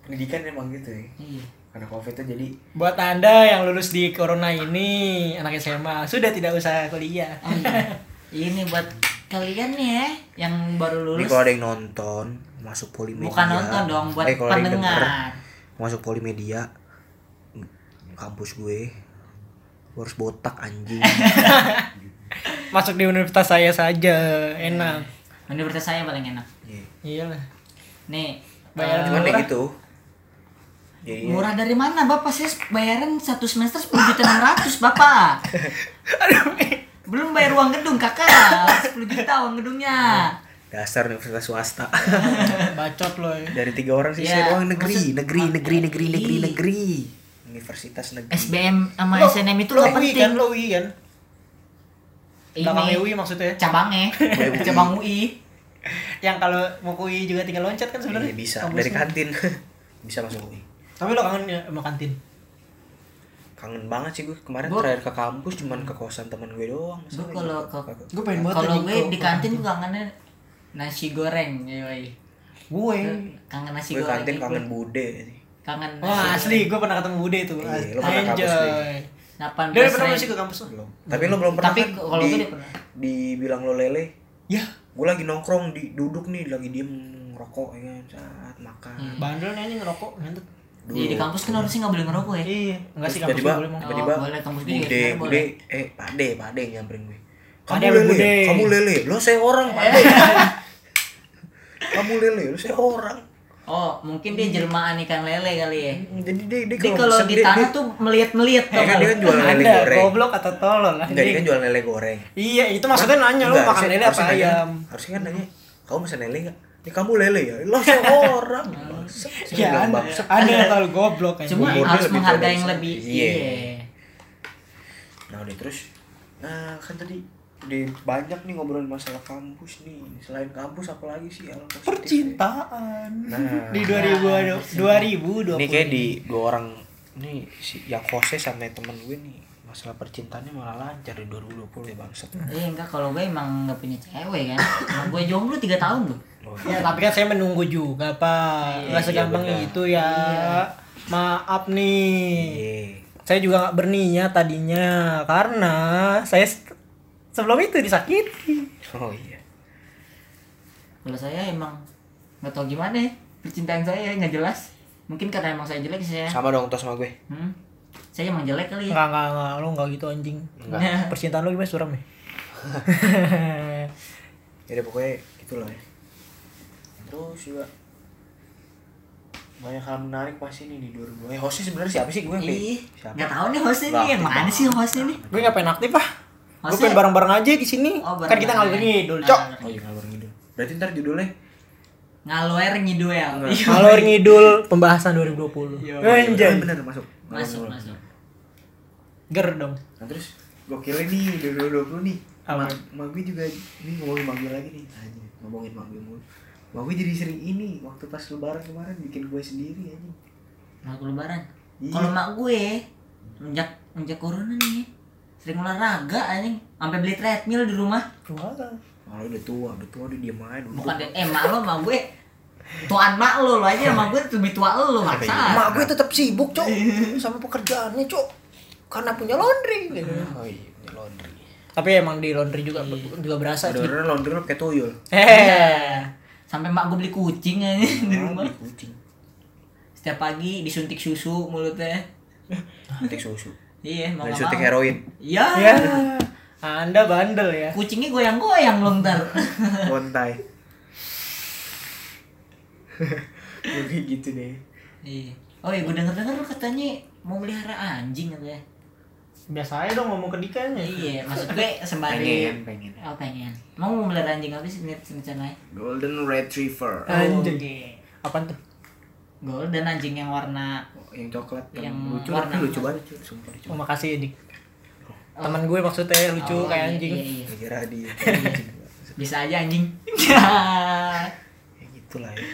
pendidikan emang gitu ya. Iya. Karena covid itu jadi Buat anda yang lulus di corona ini Anak SMA Sudah tidak usah kuliah. Oh, iya. ini buat kalian nih ya yang baru Ini lulus. kalau ada yang nonton Masuk polimedia. Bukan nonton dong buat Eh, yang denger, pendengar. Masuk polimedia Kampus Gue harus botak anjing Masuk di universitas saya saja Enak. Universitas saya paling enak. Iya. Iyalah. Nih Bayaran eh, ya Murah. gitu. Jadi murah dari mana bapak? Saya bayaran satu semester sepuluh juta enam ratus bapak. Belum bayar uang gedung kakak. 10 juta uang gedungnya. Dasar universitas swasta. Bacot lo ya. Dari tiga orang sih Ya, saya doang. Negeri maksud- Negeri, negeri, negeri, negeri, Iya. negeri. Universitas negeri. SBM sama Lo- SNM itu lo penting. kan? Lo kan Ini UI maksudnya? cabangnya. Cabang UI Yang kalau mau ke UI juga tinggal loncat kan sebenarnya? Iya bisa, kampusnya. dari kantin. Bisa masuk UI Tapi lo kangen ya sama kantin? Kangen banget sih gue kemarin Gua- terakhir ke kampus cuman ke kosan teman gue doang. Gua kalau ke- Gue pengen banget kalau gue di kantin gue kangennya nasi goreng yoi. Gue? Kangen nasi Gue goreng kantin Gue kangen bude kangen Wah asli. gue pernah ketemu Bude tuh Iya, lo pernah kampus, Anjay delapan Dia udah pernah masih ke kampus lo? belum Tapi lo belum pernah Tapi kan kalau di, pernah. Dibilang lo lele Ya Gue lagi nongkrong, di, duduk nih, lagi diem ngerokok ya kan Saat makan Hmm. Bandel nih ngerokok ngentut Dulu. Di kampus kan harusnya nggak boleh ngerokok ya. Iya Enggak sih kampus gue boleh mau tiba-tiba Oh, boleh, kampus gue bude, bude, boleh. eh pade, pade yang nyamperin gue. Kamu Pade lele, bude? kamu lele, lo saya orang pade. kamu lele, lo saya orang. Oh, mungkin dia jelmaan ikan lele kali ya. Jadi dia, dia, Dia kalau di tanah dia- tuh melihat-melihat Iya kan dia kan jual lele goreng. goblok atau tolol lah Enggak, dia kan jual lele goreng. Iya itu maksudnya nanya lu makan harusnya- lele apa harusnya nanya- ayam Harusnya kan nanya, kamu pesan lele enggak? Ini kamu lele ya? Lo saya orang. Bangsat. Saya Ya. Anda yang terlalu goblok kan Cuma harus menghargai yang lebih. Iya. Iya. Nah udah terus Nah kan tadi di banyak nih ngobrolin masalah kampus nih. Selain kampus apalagi sih hal positif ya? Percintaan. Nah. Di 2000 2020 Ini kayak di dua orang Nih si yang Jose sama temen gue nih Masalah percintaannya malah lancar di 2020 ya bangsat Iya enggak kalau gue emang nggak punya cewek kan. Nah, gue jomblo 3 tahun loh. oh, Ya tapi kan saya menunggu juga pak. Iya, Nggak segampang iya, itu ya. Maaf nih. Iya. Saya juga nggak berniat tadinya Karena saya sebelum itu disakiti Oh iya Kalau saya emang nggak tahu gimana ya. Percintaan saya nggak jelas. Mungkin karena emang saya jelek saya. Sama dong tos sama gue Hmm. Saya emang jelek kali ya. Enggak, enggak, enggak, lu enggak gitu anjing Enggak Percintaan lu gimana suram ya? Ya udah pokoknya gitulah ya Terus juga banyak hal menarik pas ini nih 2000 eh hostnya sebenarnya siapa sih gue yang Ih, siapa nggak tahu nih hostnya Nggak nih yang mana sih hostnya nih? gue nggak pengen aktif ah gue pengen bareng-bareng aja di sini Oh, kan kita ngalur bareng-bareng. ngidul Nah, cok oh iya ngalur ngidul berarti ntar judulnya Ngaluer ngidul ya. Iya. ngalur ngidul pembahasan 2020 Iya, anjay bener masuk Masuk, masuk. ger dong nah terus gokilnya nih 2020 nih Apa? Ma, gue juga ini ngomongin ma gue lagi nih anjing ngomongin ma gue mulu ma gue jadi sering ini waktu pas lebaran kemarin bikin gue sendiri anjing Mau lebaran. Iya. Kalau mak gue menjak menjak corona nih sering olahraga anjing. Sampai beli treadmill di rumah. Wah. kalau udah tua udah tua dia diem aja bukan eh mak lo mak gue. Tuan mak lo lo aja mak gue lebih tua lo maksa. mak gue tetap sibuk cok. Sama pekerjaannya cok. Karena punya laundry. Gitu. oh iya laundry. Tapi emang di laundry juga juga berasa udah udah laundry lo pakai tuyul? Eh. Sampai mak gue beli kucing aja di rumah. Beli kucing. Setiap pagi disuntik susu mulutnya. Suntik susu iya mau dan nggak mau. heroin. Iya. Ya anda bandel ya. Kucingnya goyang-goyang lo ntar. Kontai kayak gitu deh. Iya. Oh iya gue denger denger lo katanya mau melihara anjing katanya. Biasa aja dong ngomong ke Dika nya iya maksud gue sembari pengen pengen. Oh pengen. Mau mau melihara anjing apa sih rencananya golden retriever. Anjing. Oke. apa tuh? Golden anjing yang warna Oh, yang coklat yang, Yang lucu warna tapi lucu banget cuy sumpah lucu oh makasih ya Dik teman gue maksudnya lucu Oh, kayak iya, anjing. iya, iya. Kira dia bisa aja anjing. Ya gitulah ya.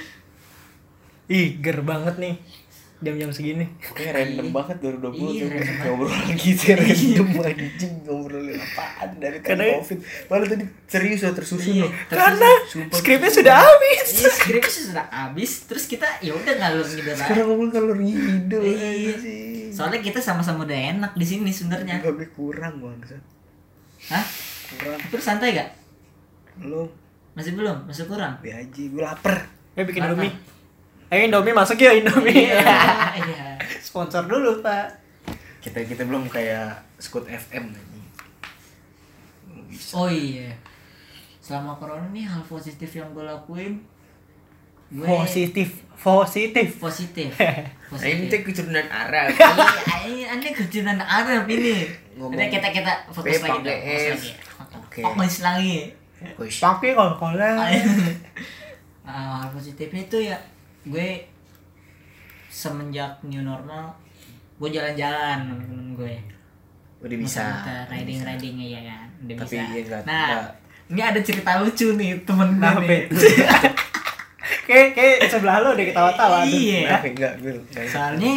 Ih ger banget nih jam-jam segini. Pokoknya random banget 2020 Iya, tuh banget. Ngobrol gitu random anjing Ngobrolin apaan dari kan Karena- covid? Malah tadi serius loh tersusun Iya, loh karena Sumpah. skripnya sudah habis. iya skripnya sudah habis terus kita ya udah ngalur gitu lah Sekarang ngomong kalau ngidul Iya. sih soalnya kita sama-sama udah enak di sini sebenarnya. Gak kurang bangsa. Hah? Kurang. Terus santai gak? Belum. Masih belum? Masih kurang? Be aja gue lapar. Eh bikin? Indomie eh Indomie masuk ya Indomie. Iya iya. Sponsor dulu pak. Kita kita belum kayak Scoot FM nih oh iya. Selama corona nih hal positif yang gue lakuin gue positif positif. Positif. Ini positif keturunan Arab. Iya ini kejutan Arab ini. Ngomong Udah kita kita fokus lagi pakai dong fokus lagi. Oke. fokus lagi. Pakai kalau kola Ah, hal positifnya itu ya gue semenjak new normal gue jalan-jalan sama temen gue. Udah bisa riding riding ya kan? Udah Tapi bisa. ya nggak- nah nggak. ini ada cerita lucu nih temen gue Nah, nih. kayak kayak sebelah lo udah ketawa-tawa iya. Ya, enggak gue enggak. soalnya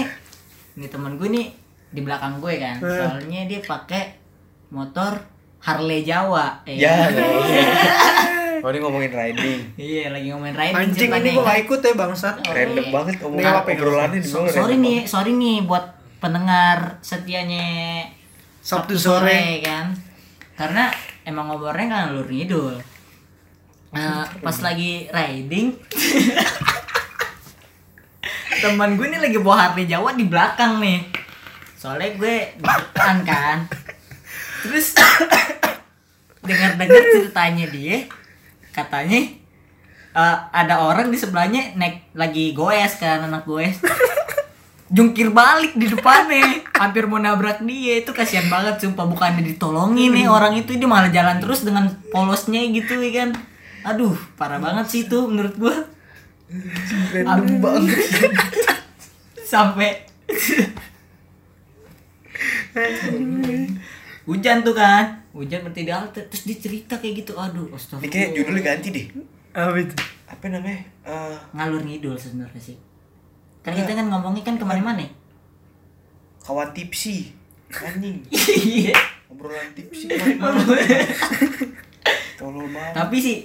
ini temen gue nih di belakang gue kan. Eh. soalnya dia pakai motor Harley Jawa Ya, iya. Oh ini ngomongin riding. Iya lagi ngomongin riding anjing ini gua gak ikut ya bangsat. Random banget Ini ngomongin apa ya, obrolannya di So- bawah sorry nih sorry nih buat pendengar setianya Sabtu sore. kan? Karena emang ngobrolnya kan alur ngidul. Nah, pas lagi riding teman gue nih lagi bawa Harley Jawa di belakang nih. Soalnya gue di depan kan. Terus dengar-dengar ceritanya dia katanya eh, ada orang di sebelahnya naik lagi goes kan anak goes. Jungkir balik di depannya. Hampir mau nabrak dia. Itu kasihan banget sumpah. Bukannya ditolongin nih orang itu. Dia malah jalan terus dengan polosnya gitu ya kan. Aduh parah banget sih itu menurut gua. Random banget. Sampai. Hujan tuh kan hujan berarti di halte terus dia cerita kayak gitu aduh Ini astagfirullah. kayak judulnya ganti deh. Apa itu? Apa namanya? Eh, ngalur ngidul sebenarnya sih. Kan kita kan ngomongnya kan ke mana-mana. Kawan tipsi. Anjing. Iya. Obrolan tipsi. Ke mana-mana. Tolol banget. Tapi sih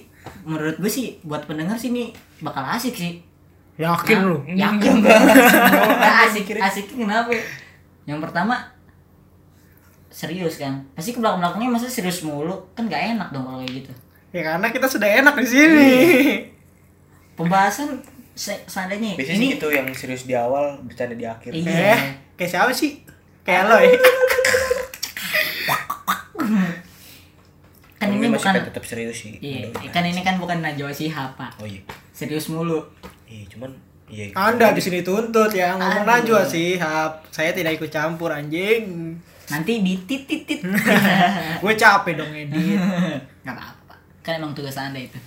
menurut gue sih buat pendengar sih ini bakal asik sih. Yakin Nah, lu? yakin banget asik asiknya kenapa? Yang pertama serius kan. Pasti ke belakang belakangnya masa serius mulu? Kan gak enak dong kalau kayak gitu. Ya karena kita sudah enak di sini. Pembahasan se- seandainya Biasanya ini sih gitu yang serius di awal bercanda di akhir. Iya. eh kayak siapa sih? Kayak lo ya. Kan ini bukan tetap serius sih. Iya kan ini kan bukan Najwa Shihab pak. Oh iya. Serius mulu. Iya cuman Iya. Anda di sini tuntut ya ngomong najwa sih, hap. Saya tidak ikut campur anjing. Nanti ditit tit tit. Gue capek dong edit. Gak apa-apa. Kan emang tugas anda itu.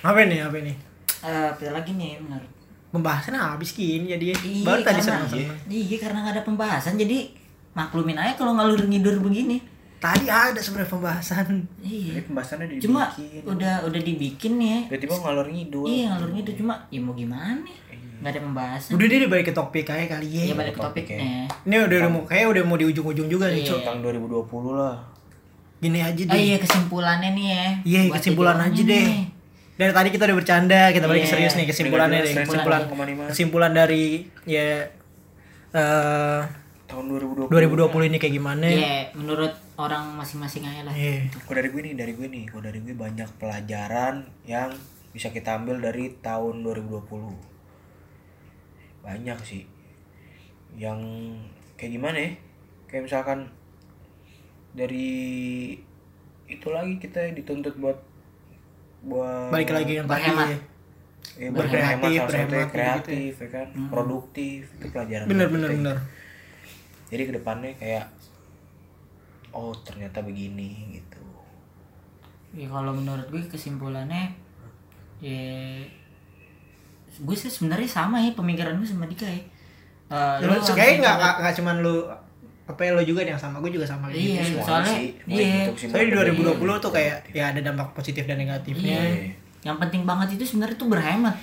Apa nih? Apa nih? Eh, apa lagi nih menurut? Pembahasan habis gini jadi Iya, baru tadi seneng-seneng. Iya, karena gak ada pembahasan jadi maklumin aja kalau ngalur ngidur begini. Tadi ada sebenarnya pembahasan. Ini Iya. pembahasannya dibikin. Cuma udah udah dibikin nih ya. tiba-tiba ngalor ngidul. Iya ngalur ngidur cuma ya mau gimana? Iya. Gak ada pembahasan. Udah deh balik ke topik aja kali ya. Iya balik ke topik topiknya. Ini udah, udah mau kayak udah mau di ujung-ujung juga nih, Iya. Cuk. Tahun 2020 lah. Gini aja Oh deh. iya kesimpulannya nih ya. Iya, Buat kesimpulan aja deh. nih. Dari tadi kita udah bercanda, kita balik ke Iya. serius nih kesimpulannya Nggak deh. Kesimpulan kesimpulan dari ya eh Tahun 2020. 2020 ini kayak gimana? Iya, menurut orang masing-masing aja lah. Iya. Kok dari gue nih, dari gue nih, kok dari gue banyak pelajaran yang bisa kita ambil dari tahun 2020. Banyak sih. Yang kayak gimana ya? Kayak misalkan dari itu lagi kita dituntut buat buat Balik lagi yang tadi. Berhemat. eh, berkreatif, berhemat salah satunya berhemat gitu kreatif ya kan produktif itu pelajaran Bener buat bener kita. bener. jadi ke depannya kayak oh ternyata begini gitu Ya kalau menurut gue kesimpulannya ya gue sih sebenarnya sama ya pemikiran gue sama Dika ya. Eh, Lu lu nggak nggak cuman lu apa ya, lu juga nih yang sama gue juga sama kayak Iya, gitu. Soalnya sih, iya. kesimpulan Soalnya di pribadi. 2020 tuh kayak ya ada dampak positif dan negatifnya. Iya. Yang penting banget itu sebenarnya tuh berhemat.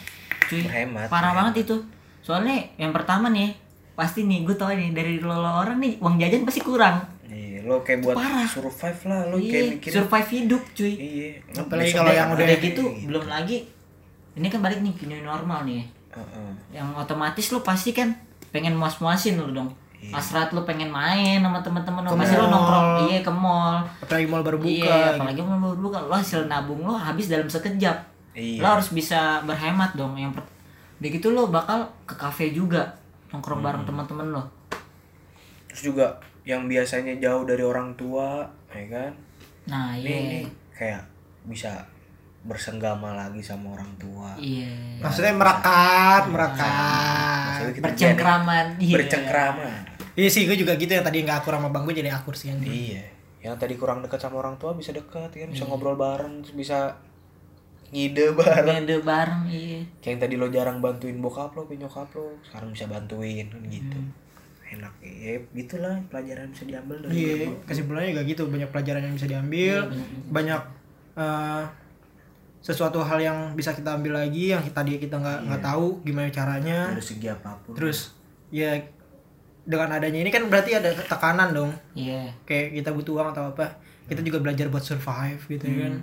Cuy. Berhemat, Parah berhemat. banget itu. Soalnya yang pertama nih pasti nih gue tau nih dari lo, lo orang nih uang jajan pasti kurang. Iya, lo kayak buat Parah. survive lah, lo kayak Iya, mikir. survive hidup cuy. Iya. lo Apalagi kalau yang udah nih, gitu belum lagi ini kan balik nih ke new normal nih. Heeh. Yang otomatis lo pasti kan pengen muas-muasin lo dong. Iya. Hasrat lo pengen main sama teman-teman lo Ke pasti lo mall. nongkrong iya ke mall. Apalagi mal baru buka. Iya, gitu. apalagi mau baru buka lo hasil nabung lo habis dalam sekejap. Iya. Lo harus bisa berhemat dong. Yang per- begitu lo bakal ke kafe juga nongkrong bareng teman-teman lo. Terus juga yang biasanya jauh dari orang tua, ya kan? Nah, Ini, iya. ini kayak bisa bersenggama lagi sama orang tua. Iya. Maksudnya merakat, merakat. Maksudnya kita Bercengkraman. jadi- Iya. Bercengkrama. Iya sih, gue juga gitu yang tadi nggak akur sama bang gue jadi akur sih. Iya. Yang tadi kurang dekat sama orang tua bisa dekat kan, bisa ngobrol bareng, bisa ngide bareng. Ngede bareng, iya. Kayak yang tadi lo jarang bantuin bokap lo, punya nyokap lo, sekarang bisa bantuin kan gitu. Enak ya, gitulah pelajaran bisa diambil dari Iya, kesimpulannya juga gitu, banyak pelajaran yang bisa diambil, banyak eh, sesuatu hal yang bisa kita ambil lagi yang tadi kita nggak nggak tahu gimana caranya. dari segi apa pun. Terus ya dengan adanya ini kan berarti ada tekanan dong, Iya. kayak kita butuh uang atau apa, kita juga belajar buat survive gitu ya kan.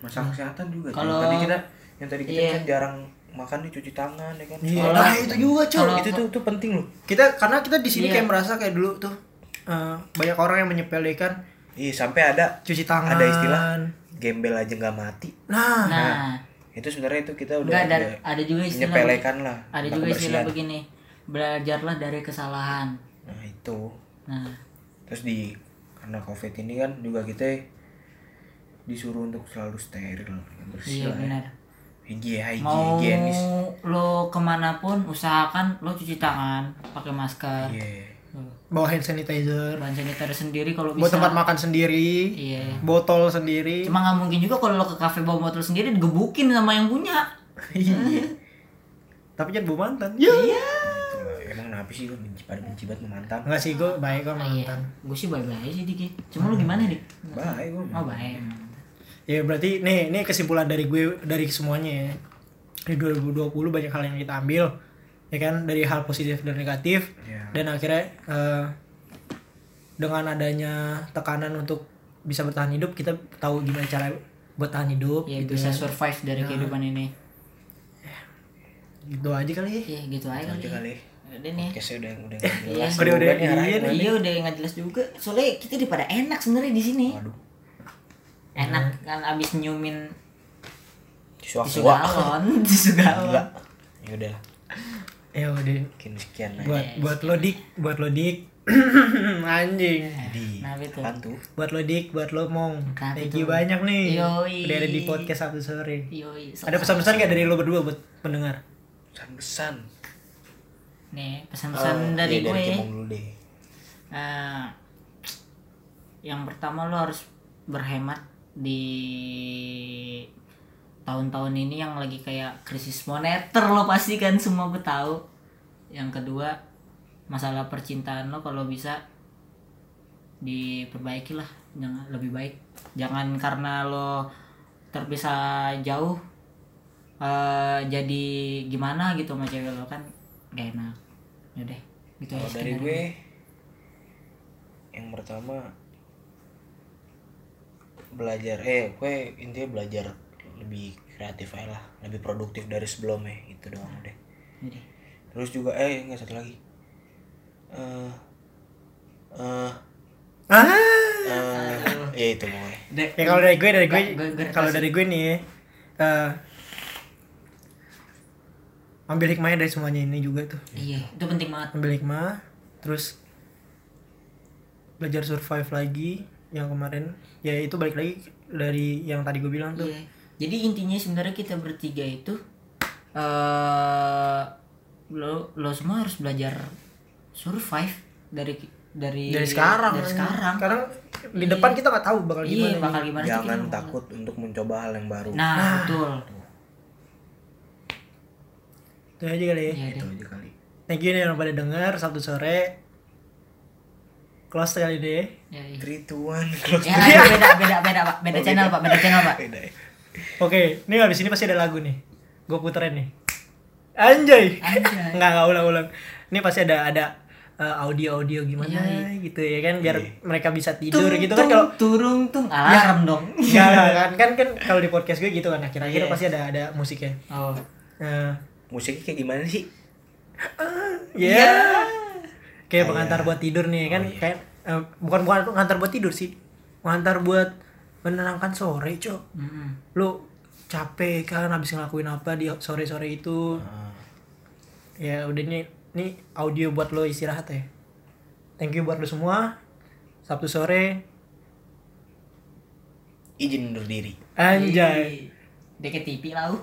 masalah kesehatan juga. Kalau- Kalau tadi kita yang tadi kita Iya. kan jarang makan nih cuci tangan ya kan. Iya, Soalnya- nah itu juga cuy. Kalau- itu tuh tuh penting loh. Kita karena kita di sini Iya. kayak merasa kayak dulu tuh eh, banyak orang yang menyepelekan Iya, sampai ada cuci tangan. Ada istilah. gembel aja nggak mati. Nah, Nah, Itu sebenarnya itu kita udah enggak ada ada juga istilah menyepelekan lah. ada juga istilah begini. Belajarlah dari kesalahan. Nah, itu. Nah, Terus di karena Covid ini kan juga kita disuruh untuk selalu steril, yang bersih iya lah ya. benar. Higi- hygi- Mau higienis. lo ke mana pun usahakan lo cuci tangan, pakai masker. Iya. Tuh. Bawa hand sanitizer, Bahan sanitizer sendiri kalau bisa. buat tempat makan sendiri, Iya. botol sendiri. Cuma nggak mungkin juga kalau lo ke kafe bawa botol sendiri digebukin sama yang punya. Iya. Tapi jangan bawa mantan. Iya. Itulah, Emang kenapa sih lu benci pada benci banget mantan? Enggak sih, gue baik kok Iya. mantan. Gue sih bye-bye sih dikit. Cuma lo gimana dik? Baik gua. Oh baik. Ya berarti nih, ini kesimpulan dari gue dari semuanya ya. Di 2020 banyak hal yang kita ambil. Ya kan dari hal positif dan negatif Iya. dan akhirnya eh, dengan adanya tekanan untuk bisa bertahan hidup, kita tahu gimana cara buat tahan hidup Ya gitu bisa ya. survive dari kehidupan ini. Gitu aja kali ya. Iya gitu aja Itu kali. kali. Udah nih. Udah udah Iya. nggak jelas. Udah, udah, iya. Iya udah nggak jelas juga. Soalnya kita daripada enak sebenarnya di sini. Waduh. Enak kan abis nyumin Tisu galon, tisu galon. Enggak. Ya udah. Ya udah Mungkin sekian aja. buat buat lo dik, buat lo dik. Anjing. Jadi, Nah, tuh? Buat lo dik, buat lo mong. Kenapa Thank you banyak nih. Yoi. Udah ada di podcast Sabtu sore. Yoi, Ada pesan-pesan gak dari lo berdua buat pendengar? pesan-pesan nih pesan-pesan Oh, dari iya, gue dari dulu deh Eh, yang pertama lo harus berhemat di tahun-tahun ini yang lagi kayak krisis moneter lo pasti kan semua gue tahu. Yang kedua masalah percintaan lo kalau bisa diperbaiki lah jangan lebih baik. Jangan karena lo terpisah jauh eh jadi gimana gitu sama cewek lo kan gak enak. Yaudah gitu kalau aja dari gue yang pertama belajar eh gue intinya belajar lebih kreatif aja lah lebih produktif dari sebelumnya itu doang deh. Yaudah. terus juga eh nggak satu lagi. Eh eh ah! eh, ya itu De- ya kalau dari gue dari gue kalau dari gue nih eh ambil hikmahnya dari semuanya ini juga tuh. Iya, itu penting banget. ambil hikmah terus belajar survive lagi yang kemarin. Ya itu balik lagi dari yang tadi gue bilang tuh. Iya. Jadi intinya sebenarnya kita bertiga itu eh lo lo semua harus belajar survive dari dari dari sekarang Dari sekarang. karena di depan kita nggak tahu bakal Iya, gimana bakal gimana jangan kita- takut untuk mencoba hal yang baru Nah, betul. itu aja kali ya Iya, itu aja kali thank you nih yang pada denger Sabtu sore close kali deh Ya, iya. three two one close Ya, beda beda beda Pak. Beda Oh, channel, beda. Pak. Beda channel, Pak. Beda ya. Oke ini habis ini pasti ada lagu nih gue puterin nih anjay Anjay. nggak nggak ulang ulang ini pasti ada ada audio audio gimana Iya, gitu ya kan biar Iya. mereka bisa tidur Tung, gitu kan kalau turung tung alarm dong. Enggak lah, kan kan kan kalau di podcast gue gitu kan akhir-akhir Iya. pasti ada ada musiknya. Oh. Nah, musiknya kayak gimana sih ya. Kayak Kayak- pengantar buat tidur nih kan Oh, iya. kayak eh, bukan bukan pengantar buat tidur sih. Pengantar buat menenangkan sore, Cok. Mm-mm. Lu capek kan habis ngelakuin apa di sore-sore itu. Ah, Ya udah nih nih audio buat lo istirahat ya. Thank you buat lo semua. Sabtu sore izin undur diri anjay. Deket TV lah. uh.